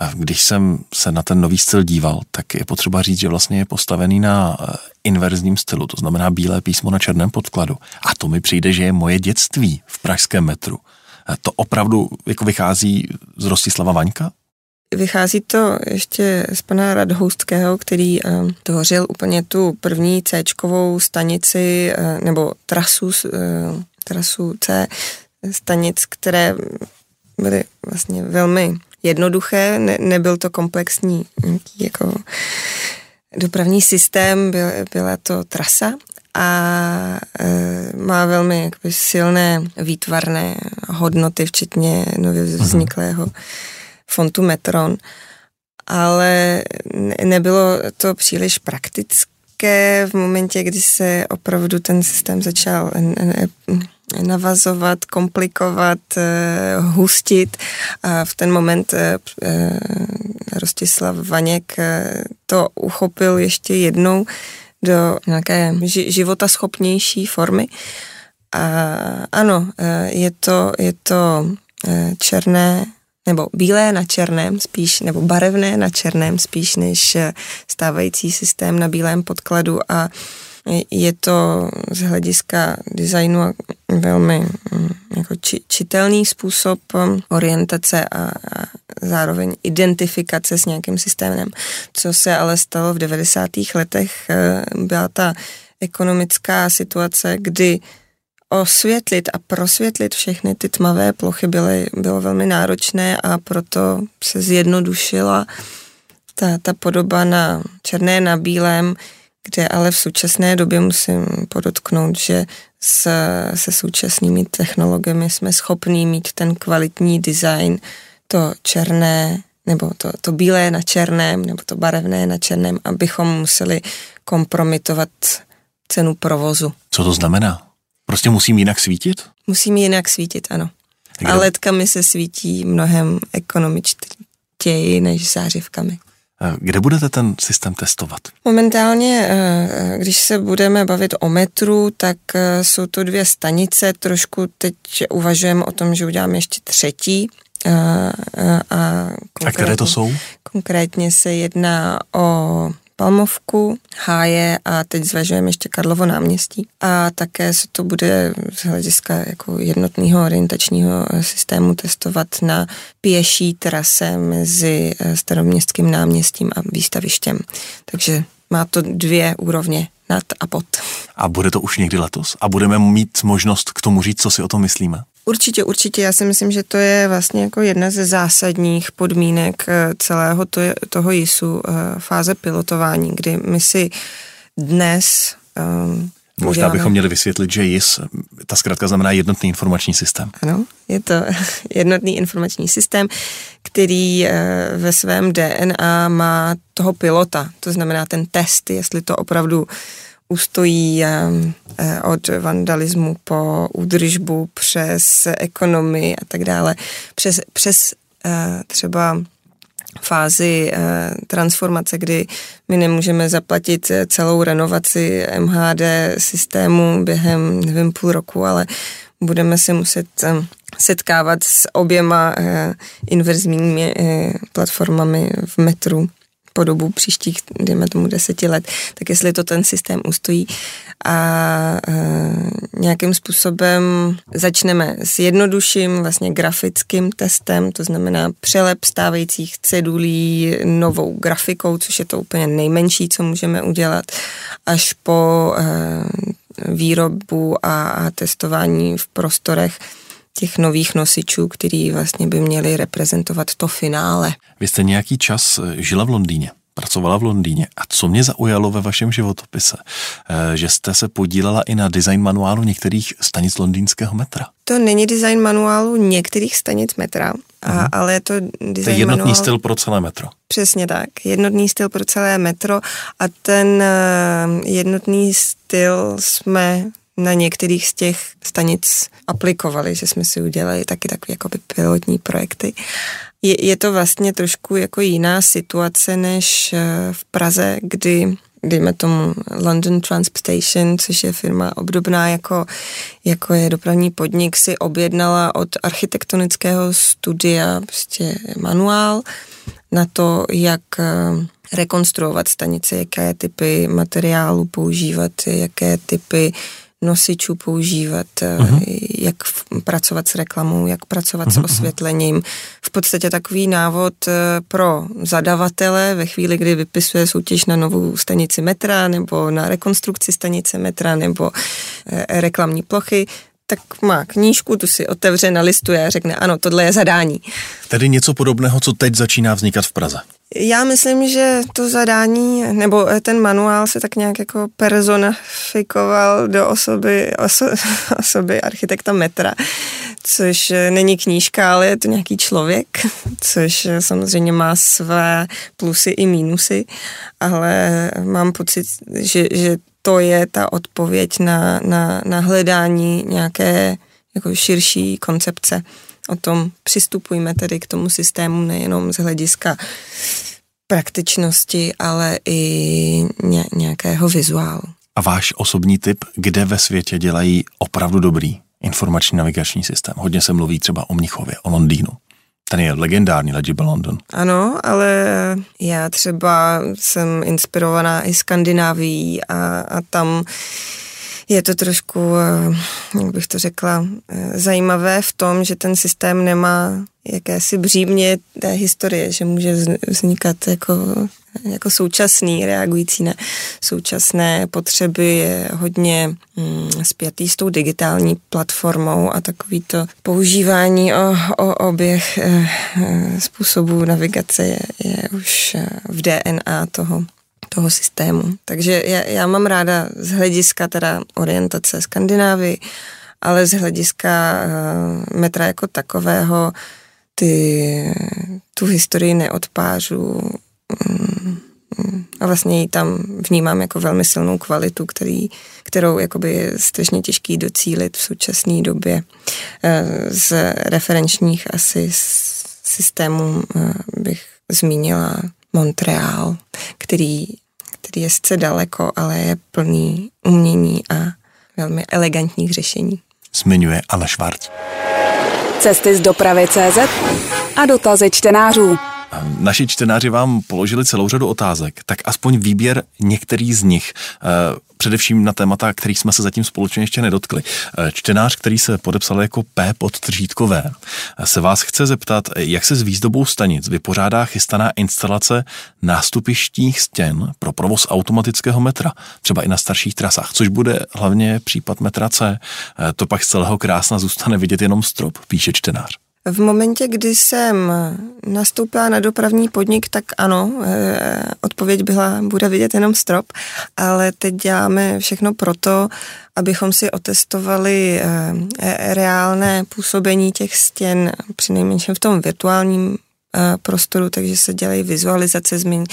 A když jsem se na ten nový styl díval, tak je potřeba říct, že vlastně je postavený na eh, inverzním stylu, to znamená bílé písmo na černém podkladu. A to mi přijde, že je moje dětství v pražském metru. To opravdu jako vychází z Rostislava Vaňka? Vychází to ještě z pana Radhoustského, který uh, tvořil úplně tu první c stanici uh, nebo trasu, uh, trasu C stanic, které byly vlastně velmi jednoduché, ne, nebyl to komplexní jako dopravní systém, byl, byla to trasa a e, má velmi jakoby, silné výtvarné hodnoty, včetně nově vzniklého fontu Metron, ale nebylo to příliš praktické v momentě, kdy se opravdu ten systém začal navazovat, komplikovat, eh, hustit a v ten moment eh, eh, Rostislav Vaněk to uchopil ještě jednou do nějaké života schopnější formy. A ano, je to, je to černé nebo bílé na černém spíš, nebo barevné na černém spíš než stávající systém na bílém podkladu a Je to z hlediska designu velmi mm, jako či, čitelný způsob um, orientace a, a zároveň identifikace s nějakým systémem. Co se ale stalo v 90. letech, eh, byla ta ekonomická situace, kdy osvětlit a prosvětlit všechny ty tmavé plochy byly, bylo velmi náročné a proto se zjednodušila ta, ta podoba na černé na bílém, kde ale v současné době musím podotknout, že s, se současnými technologiemi jsme schopní mít ten kvalitní design, to černé nebo to, to bílé na černém, nebo to barevné na černém, abychom museli kompromitovat cenu provozu. Co to znamená? Prostě musím jinak svítit? Musím jinak svítit, ano. Kde? A ledkami se svítí mnohem ekonomičtěji než zářivkami. Kde budete ten systém testovat? Momentálně, eh, když se budeme bavit o metru, tak eh, jsou to dvě stanice. Trošku teď uvažujeme o tom, že uděláme ještě třetí. A, a, a, a které to jsou? Konkrétně se jedná o Palmovku, Háje a teď zvažujeme ještě Karlovo náměstí. A také se to bude z hlediska jako jednotného orientačního systému testovat na pěší trase mezi eh, staroměstským náměstím a výstavištěm. Takže má to dvě úrovně nad a pod. A bude to už někdy letos? A budeme mít možnost k tomu říct, co si o tom myslíme? Určitě, určitě. Já si myslím, že to je vlastně jako jedna ze zásadních podmínek eh, celého to, toho JISu, eh, fáze pilotování, kdy my si dnes um, Možná uděláme... bychom měli vysvětlit, že JIS, ta zkrátka znamená jednotný informační systém. Ano, je to jednotný informační systém, který ve svém DNA má toho pilota, to znamená ten test, jestli to opravdu ustojí Eh, od vandalismu po údržbu přes ekonomii a tak dále, přes, přes eh, třeba fázi eh, transformace, kdy my nemůžeme zaplatit celou renovaci MHD systému během, nevím, půl roku, ale budeme se muset setkávat s oběma inverzními platformami v metru po dobu příštích, dejme tomu, deseti let, tak jestli to ten systém ustojí. A e, nějakým způsobem začneme s jednodušším vlastně grafickým testem, to znamená přelep stávajících cedulí novou grafikou, což je to úplně nejmenší, co můžeme udělat, až po e, výrobu a, a testování v prostorech těch nových nosičů, který vlastně by měli reprezentovat to finále. Vy jste nějaký čas eh, žila v Londýně pracovala v Londýně. A co mě zaujalo ve vašem životopise, eh, že jste se podílela i na design manuálu některých stanic londýnského metra. To není design manuálu některých stanic metra, a, uh-huh. ale je to design to je jednotný manuál, styl pro celé metro. Přesně tak, jednotný styl pro celé metro a ten uh, jednotný styl jsme na některých z těch stanic aplikovali, že jsme si udělali taky takové jakoby pilotní projekty. Je, je to vlastně trošku jako jiná situace než eh, v Praze, kdy dejme tomu London Transportation, což je firma obdobná jako, jako je dopravní podnik, si objednala od architektonického studia prostě manuál na to, jak eh, rekonstruovat stanice, jaké typy materiálu používat, jaké typy nosičů používat, uh-huh. jak pracovat s reklamou, jak pracovat uh-huh. s mhm, mhm. osvětlením. V podstatě takový návod eh, pro zadavatele ve chvíli, kdy vypisuje soutěž na novou stanici metra nebo na rekonstrukci stanice metra nebo eh, reklamní plochy, tak má knížku, tu si otevře, nalistuje a řekne, ano, tohle je zadání. Tedy něco podobného, co teď začíná vznikat v Praze. Já myslím, že to zadání, nebo ten manuál se tak nějak jako personifikoval do osoby, oso, osoby architekta metra, což není knížka, ale je to nějaký člověk, což samozřejmě má své plusy i mínusy, ale mám pocit, že, že to je ta odpověď na, na, na hledání nějaké jako širší koncepce o tom přistupujme tedy k tomu systému nejenom z hlediska praktičnosti, ale i nějakého vizuálu. A váš osobní typ, kde ve světě dělají opravdu dobrý informační navigační systém? Hodně se mluví třeba o Mnichově, o Londýnu. Ten je legendární Legible London. Ano, ale Já třeba jsem inspirovaná i Skandinávií a, a tam je to trošku, eh, jak bych to řekla, eh, zajímavé v tom, že ten systém nemá jakési břímě té historie, že může vznikat jako, jako současný, reagující na současné potřeby, je hodně mm, spjatý s tou digitální platformou a takový to používání o, o oběh e, způsobů navigace je, je už v DNA toho toho systému. Takže já, já mám ráda z hlediska teda orientace Skandinávy, ale z hlediska uh, metra jako takového ty, tu historii neodpářu mm, mm, a vlastně ji tam vnímám jako velmi silnou kvalitu, který, kterou jakoby je strašně těžký docílit v současné době. Eh, z referenčních asi systémů eh, bych zmínila Montreal, který, který je sice daleko, ale je plný umění a velmi elegantních řešení. Zmiňuje Anna Švarc. Cesty z dopravy CZ a dotazy čtenářů. Naši čtenáři vám položili celou řadu otázek, tak aspoň výběr některých z nich. Eh, především na témata, kterých jsme se zatím společně ještě nedotkli. Eh, čtenář, který se podepsal jako P pod tržítkové, se vás chce zeptat, jak se s výzdobou stanic vypořádá chystaná instalace nástupištních stěn pro provoz automatického metra, třeba i na starších trasách, což bude hlavně případ metra C. Eh, to pak z celého krásna zůstane vidět jenom strop, píše čtenář. V momentě, kdy jsem nastoupila na dopravní podnik, tak ano, eh, odpověď byla, bude vidět jenom strop, ale teď děláme všechno proto, abychom si otestovali eh, reálné působení těch stěn, přinejmenším v tom virtuálním eh, prostoru, takže se dělají vizualizace změn.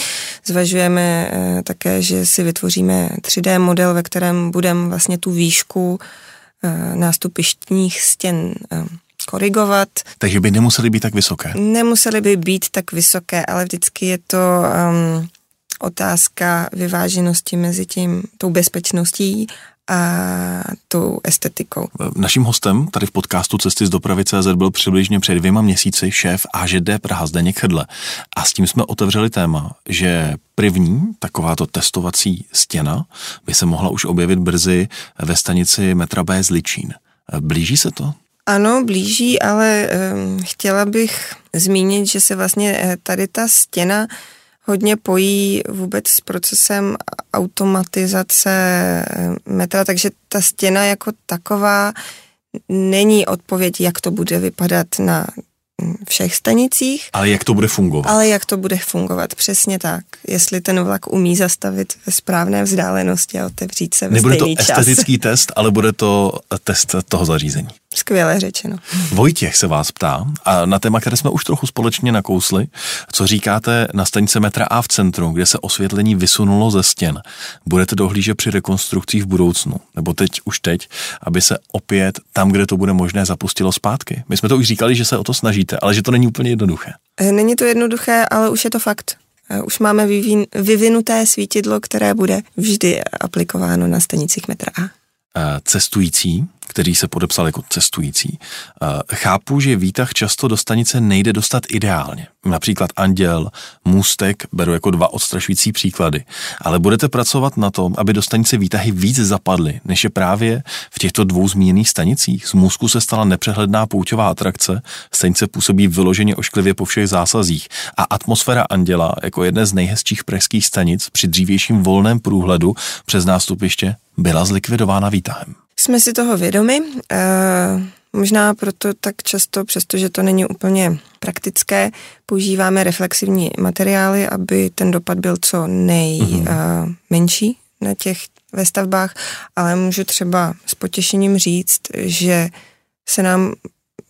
Zvažujeme také, že si vytvoříme 3D model, ve kterém budeme vlastně tu výšku nástupištních stěn korigovat. Takže by nemuseli být tak vysoké? Nemuseli by být tak vysoké, ale vždycky je to um, otázka vyváženosti mezi tím, tou bezpečností a tou estetikou. Naším hostem tady v podcastu Cesty z dopravy CZ byl přibližně před dvěma měsíci šéf AŽD Praha Zdeněk Hedle. A s tím jsme otevřeli téma, že první takováto testovací stěna by se mohla už objevit brzy ve stanici metra B z Ličín. Blíží se to? Ano, blíží, ale um, chtěla bych zmínit, že se vlastně eh, tady ta stěna hodně pojí vůbec s procesem automatizace eh, metra, takže ta stěna jako taková není odpověď, jak to bude vypadat na všech stanicích. Ale jak to bude fungovat? Ale jak to bude fungovat, přesně tak. Jestli ten vlak umí zastavit ve správné vzdálenosti a otevřít se ve Nebude to čas. estetický test, ale bude to test toho zařízení. Skvěle řečeno. Vojtěch se vás ptá, a na téma, které jsme už trochu společně nakousli, co říkáte na stanice metra A v centru, kde se osvětlení vysunulo ze stěn. Budete dohlížet při rekonstrukcích v budoucnu, nebo teď už teď, aby se opět tam, kde to bude možné, zapustilo zpátky. My jsme to už říkali, že se o to snažíte, ale že to není úplně jednoduché. Eh, není to jednoduché, ale už je to fakt. Eh, už máme vyvinuté svítidlo, které bude vždy aplikováno na stanicích metra A. Eh, cestující, který se podepsal jako cestující. Eh, chápu, že výtah často do stanice nejde dostat ideálně. Například Anděl, Můstek beru jako dva odstrašující příklady. Ale budete pracovat na tom, aby do stanice výtahy víc zapadly, než je právě v těchto dvou zmíněných stanicích. Z Můzku se stala nepřehledná pouťová atrakce, stanice působí vyloženě ošklivě po všech zásazích a atmosféra Anděla jako jedné z nejhezčích pražských stanic při dřívějším volném průhledu přes nástupiště byla zlikvidována výtahem. Jsme si toho vědomi, e, možná proto tak často, přestože to není úplně praktické, používáme reflexivní materiály, aby ten dopad byl co nejmenší mm-hmm. na těch ve stavbách, ale můžu třeba s potěšením říct, že se nám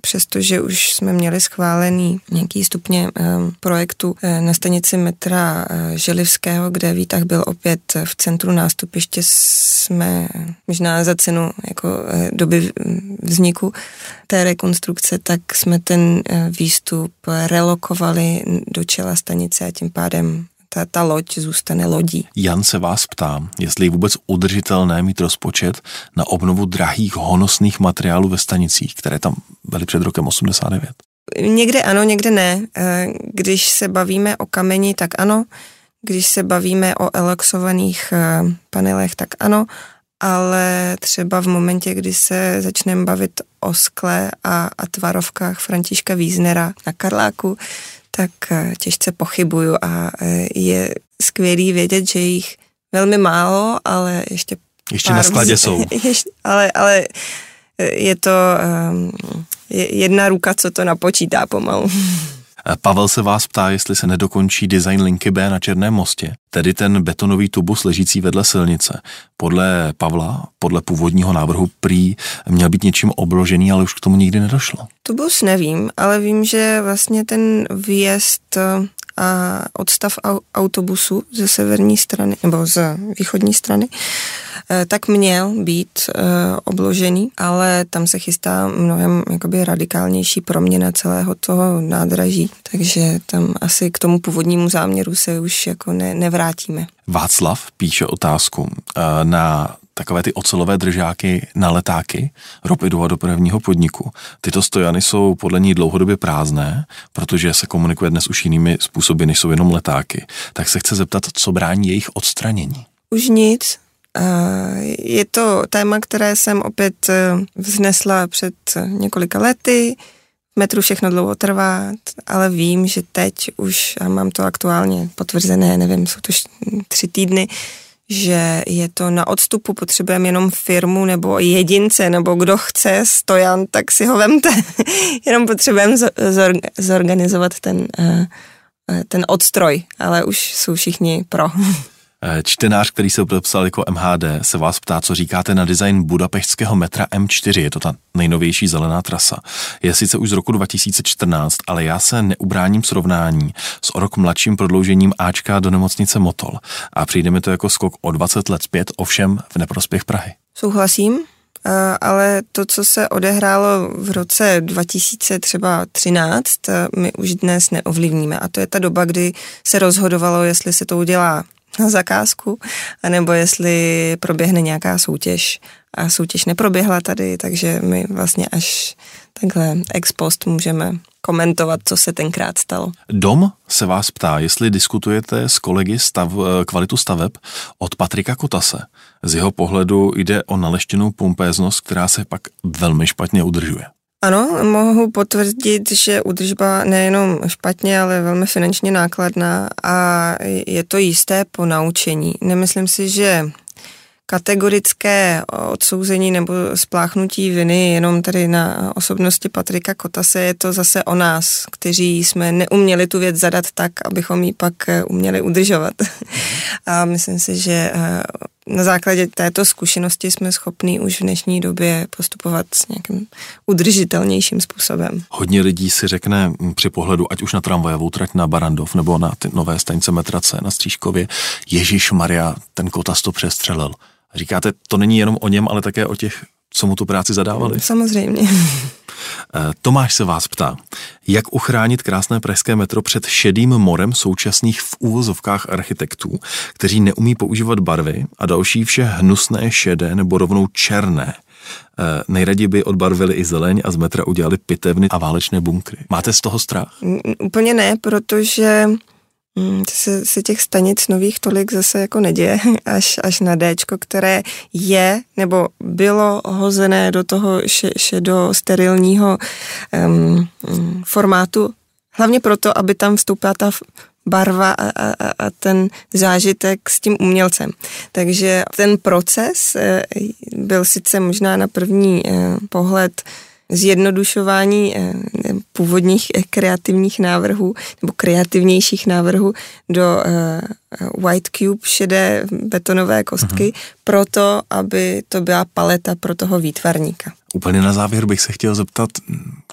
přestože už jsme měli schválený nějaký stupně eh, projektu eh, na stanici metra eh, Želivského, kde výtah byl opět v centru nástupiště, jsme možná za cenu jako doby vzniku té rekonstrukce, tak jsme ten výstup relokovali do čela stanice a tím pádem ta, ta loď zůstane lodí. Jan se vás ptá, jestli je vůbec udržitelné mít rozpočet na obnovu drahých honosných materiálů ve stanicích, které tam byly před rokem 89. Někde ano, někde ne. Když se bavíme o kameni, tak ano. Když se bavíme o eloxovaných panelech, tak ano ale třeba v momentě, kdy se začneme bavit o skle a, a tvarovkách Františka Víznera na Karláku, tak eh, těžce pochybuju a eh, je skvělý vědět, že jich velmi málo, ale ještě ještě na skladě jsou. Ještě, ale, ale eh, je to um, jedna ruka, co to napočítá pomalu. Pavel se vás ptá, jestli se nedokončí design linky B na Černém mostě, tedy ten betonový tubus ležící vedle silnice. Podle Pavla, podle původního návrhu prý měl být něčím obložený, ale už k tomu nikdy nedošlo. Tubus nevím, ale vím, že vlastně ten výjezd a odstav autobusu ze severní strany nebo z východní strany, eh, tak měl být eh, obložený, ale tam se chystá mnohem jakoby radikálnější proměna celého toho nádraží, takže tam asi k tomu původnímu záměru se už jako ne, nevrátíme. Václav píše otázku eh, na takové ty ocelové držáky na letáky Ropidu a dopravního podniku. Tyto stojany jsou podle ní dlouhodobě prázdné, protože se komunikuje dnes už jinými způsoby, než jsou jenom letáky. Tak se chce zeptat, co brání jejich odstranění. Už nic. Je to téma, které jsem opět e, vznesla před několika lety. Metru všechno dlouho trvá, ale vím, že teď už, a mám to aktuálně potvrzené, nevím, jsou to tři týdny, že je to na odstupu, potřebujeme jenom firmu nebo jedince, nebo kdo chce stojan, tak si ho vemte. jenom potřebujeme zorganizovat ten, eh, eh, ten odstroj, ale už jsou všichni pro. Eh, čtenář, který se podepsal jako MHD, se vás ptá, co říkáte na design budapeštského metra M4, je to ta nejnovější zelená trasa. Je sice už z roku 2014, ale já se neubráním srovnání s o rok mladším prodloužením Ačka do nemocnice Motol a přijde mi to jako skok o 20 let zpět, ovšem v neprospěch Prahy. Souhlasím, eh, ale to, co se odehrálo v roce 2013, eh, my už dnes neovlivníme. A to je ta doba, kdy se rozhodovalo, jestli se to udělá na zakázku, anebo jestli proběhne nějaká soutěž. A soutěž neproběhla tady, takže my vlastně až takhle ex post můžeme komentovat, co se tenkrát stalo. Dom se vás ptá, jestli diskutujete s kolegy stav, kvalitu staveb od Patrika Kotase. Z jeho pohledu jde o naleštěnou pompéznost, která se pak velmi špatně udržuje. Ano, mohu potvrdit, že udržba nejenom špatně, ale velmi finančně nákladná a je to jisté po naučení. Nemyslím si, že kategorické odsouzení nebo spláchnutí viny jenom tady na osobnosti Patrika Kotase je to zase o nás, kteří jsme neuměli tu věc zadat tak, abychom ji pak uměli udržovat. A myslím si, že eh, na základě této zkušenosti jsme schopni už v dnešní době postupovat s nějakým udržitelnějším způsobem. Hodně lidí si řekne při pohledu, ať už na tramvajovou trať na Barandov nebo na ty nové stanice metrace na Střížkově, Ježíš Maria, ten kotas to přestřelil. Říkáte, to není jenom o něm, ale také o těch, co mu tu práci zadávali? Samozřejmě. Eh, Tomáš se vás ptá, jak uchránit krásné pražské metro před šedým morem současných v úvozovkách architektů, kteří neumí používat barvy a další vše hnusné, šedé nebo rovnou černé. E, nejraději by odbarvili i zeleň a z metra udělali pitevny a válečné bunkry. Máte z toho strach? Úplně ne, protože se, se těch stanic nových tolik zase jako neděje, až, až na D, které je nebo bylo hozené do toho še, šedo sterilního um, formátu, hlavně proto, aby tam vstoupila ta barva a, a, a ten zážitek s tím umělcem. Takže ten proces eh, byl sice možná na první eh, pohled zjednodušování eh, původních eh, kreativních návrhů nebo kreativnějších návrhů do eh, white cube, šedé betonové kostky, uh-huh. proto, aby to byla paleta pro toho výtvarníka. Úplně na závěr bych se chtěl zeptat,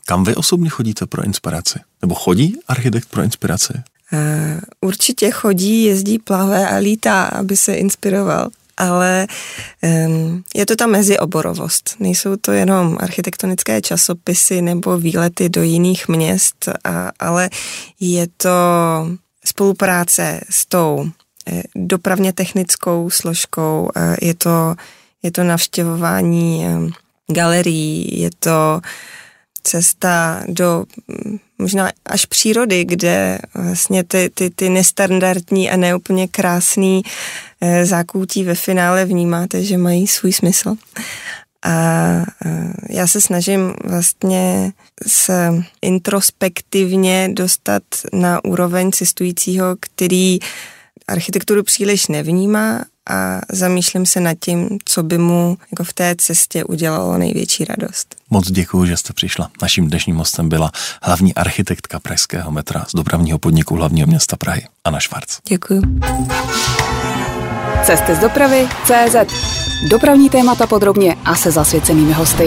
kam vy osobně chodíte pro inspiraci? Nebo chodí architekt pro inspiraci? Určitě chodí, jezdí, plave a lítá, aby se inspiroval ale um, je to ta mezioborovost. Nejsou to jenom architektonické časopisy nebo výlety do jiných měst, a, ale je to spolupráce s tou eh, dopravně technickou složkou, je to, je to navštěvování galerií, je to cesta do možná až přírody, kde vlastně ty, ty, ty nestandardní a neúplně krásný eh, zákoutí ve finále vnímáte, že mají svůj smysl. A eh, já se snažím vlastně se introspektivně dostat na úroveň cestujícího, který architekturu příliš nevnímá a zamýšlím se nad tím, co by mu jako v té cestě udělalo největší radost. Moc děkuji, že jste přišla. Naším dnešním hostem byla hlavní architektka Pražského metra z dopravního podniku hlavního města Prahy, Anna Švarc. Děkuji. Cesty z dopravy CZ. Dopravní témata podrobně a se zasvěcenými hosty.